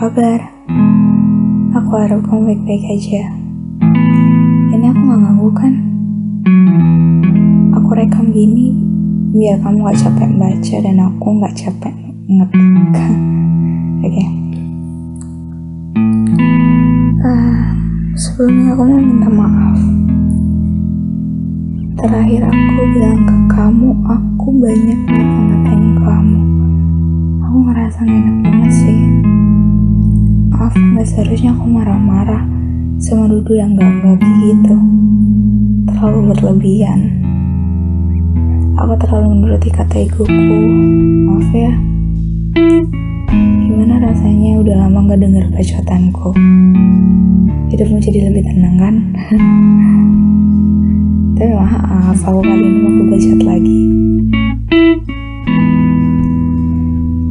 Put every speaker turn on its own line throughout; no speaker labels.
kabar? Aku harap kamu baik-baik aja. Ini aku gak ganggu kan? Aku rekam gini biar kamu gak capek baca dan aku gak capek ngetik. Oke. Ah, sebelumnya aku mau minta maaf. Terakhir aku bilang ke kamu, aku banyak ngata-ngatain kamu. Aku ngerasa enak banget sih. Maaf, gak seharusnya aku marah-marah sama Dudu yang gak-gak gitu. Terlalu berlebihan. Aku terlalu menuruti kata egoku. Maaf ya. Gimana rasanya udah lama gak denger bacotanku? Hidupmu jadi lebih tenang kan? Tapi maaf, aku kali ini mau kebacot lagi.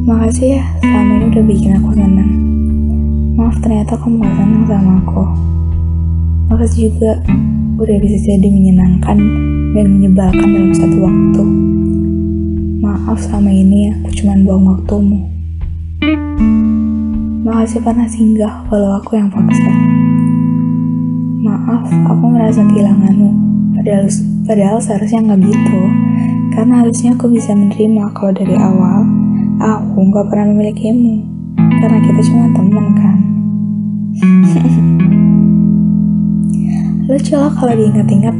Makasih ya, selama ini udah bikin aku senang. Maaf ternyata kamu gak senang sama aku. Makasih juga udah bisa jadi menyenangkan dan menyebalkan dalam satu waktu. Maaf selama ini aku cuma buang waktumu. Makasih pernah singgah walau aku yang paksa. Maaf, aku merasa kehilanganmu. Padahal, padahal seharusnya nggak gitu. Karena harusnya aku bisa menerima kalau dari awal aku nggak pernah memilikimu. Karena kita cuma teman kan. Lucu lah kalau diingat-ingat.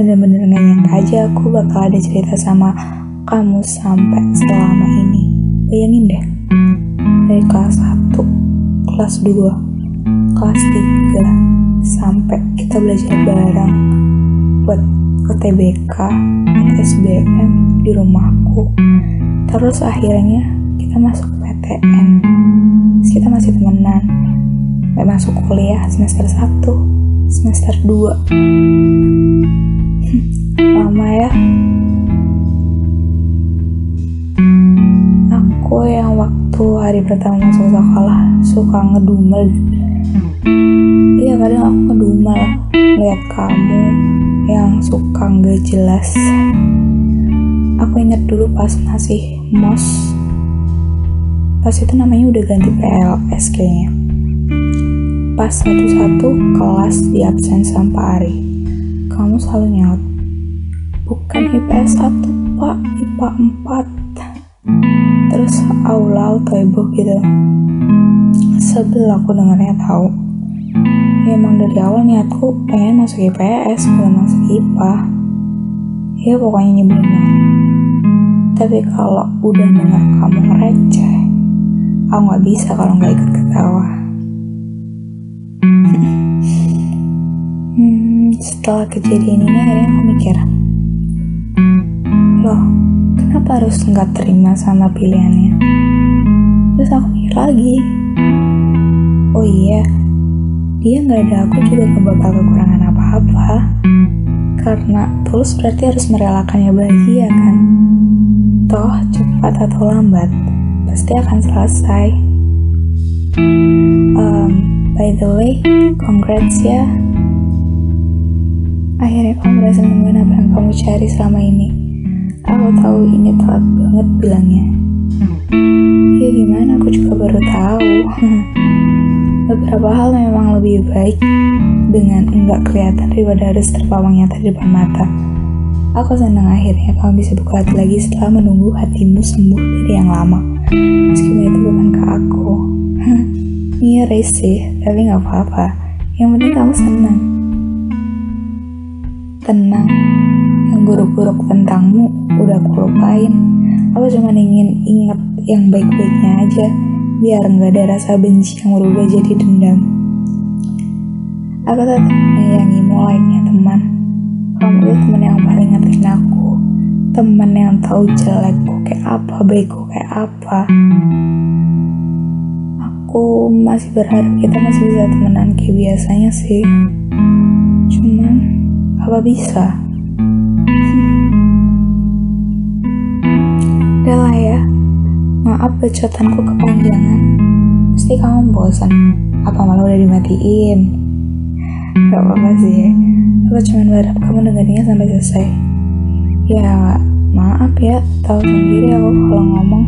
Bener-bener gak nyangka aja aku bakal ada cerita sama kamu sampai selama ini. Bayangin deh, dari kelas 1, kelas 2, kelas 3, sampai kita belajar bareng buat UTBK, SBM di rumahku. Terus akhirnya kita masuk PTN. Terus kita masih temenan. Masuk kuliah semester 1, semester 2. Lama ya. Aku yang waktu hari pertama masuk sekolah suka ngedumel. Iya kadang aku ngedumel lihat kamu yang suka nggak jelas. Aku ingat dulu pas masih mos. Pas itu namanya udah ganti PLS kayaknya. Pas satu-satu kelas di absen sama Ari. Kamu selalu nyaut. Bukan IPS 1, Pak, IPA 4. Terus aula auto ibu gitu. Sebel aku dengarnya tahu. Ya emang dari awal niatku pengen masuk IPS, bukan masuk IPA. Ya pokoknya nyebelin. Tapi kalau udah dengar kamu receh, aku nggak bisa kalau nggak ikut ketawa. Setelah kejadian ini akhirnya aku mikir, loh kenapa harus nggak terima sama pilihannya? Terus aku mikir lagi, oh iya, dia nggak ada aku juga gak bakal kekurangan apa-apa. Karena tulus berarti harus merelakannya bahagia kan? Toh cepat atau lambat pasti akan selesai. Um, by the way, congrats ya. Akhirnya kamu berhasil nemuin apa yang kamu cari selama ini. Aku tahu ini telat banget bilangnya. Ya gimana, aku juga baru tahu. Beberapa hal memang lebih baik dengan enggak kelihatan daripada harus terpawang nyata di depan mata. Aku senang akhirnya kamu bisa buka hati lagi setelah menunggu hatimu sembuh dari yang lama. Meskipun itu bukan ke aku. Iya sih, tapi nggak apa-apa. Yang penting kamu senang. Tenang, yang buruk-buruk tentangmu udah aku lupain. Aku cuma ingin ingat yang baik-baiknya aja, biar nggak ada rasa benci yang berubah jadi dendam. Aku tetap menyayangimu layaknya teman. Kamu itu teman yang paling ngertiin aku. Teman yang tahu jelekku kayak apa, baikku kayak apa. Aku masih berharap kita masih bisa temenan kayak biasanya sih. Apa bisa? Udah lah ya, maaf bacotanku kepanjangan. Pasti kamu bosan. Apa malah udah dimatiin? Gak apa-apa sih. Aku cuma berharap kamu dengerinnya sampai selesai. Ya, maaf ya, tahu sendiri aku kalau ngomong.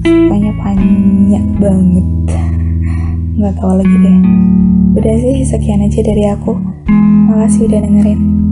sukanya banyak banget nggak tahu lagi deh udah sih sekian aja dari aku makasih udah dengerin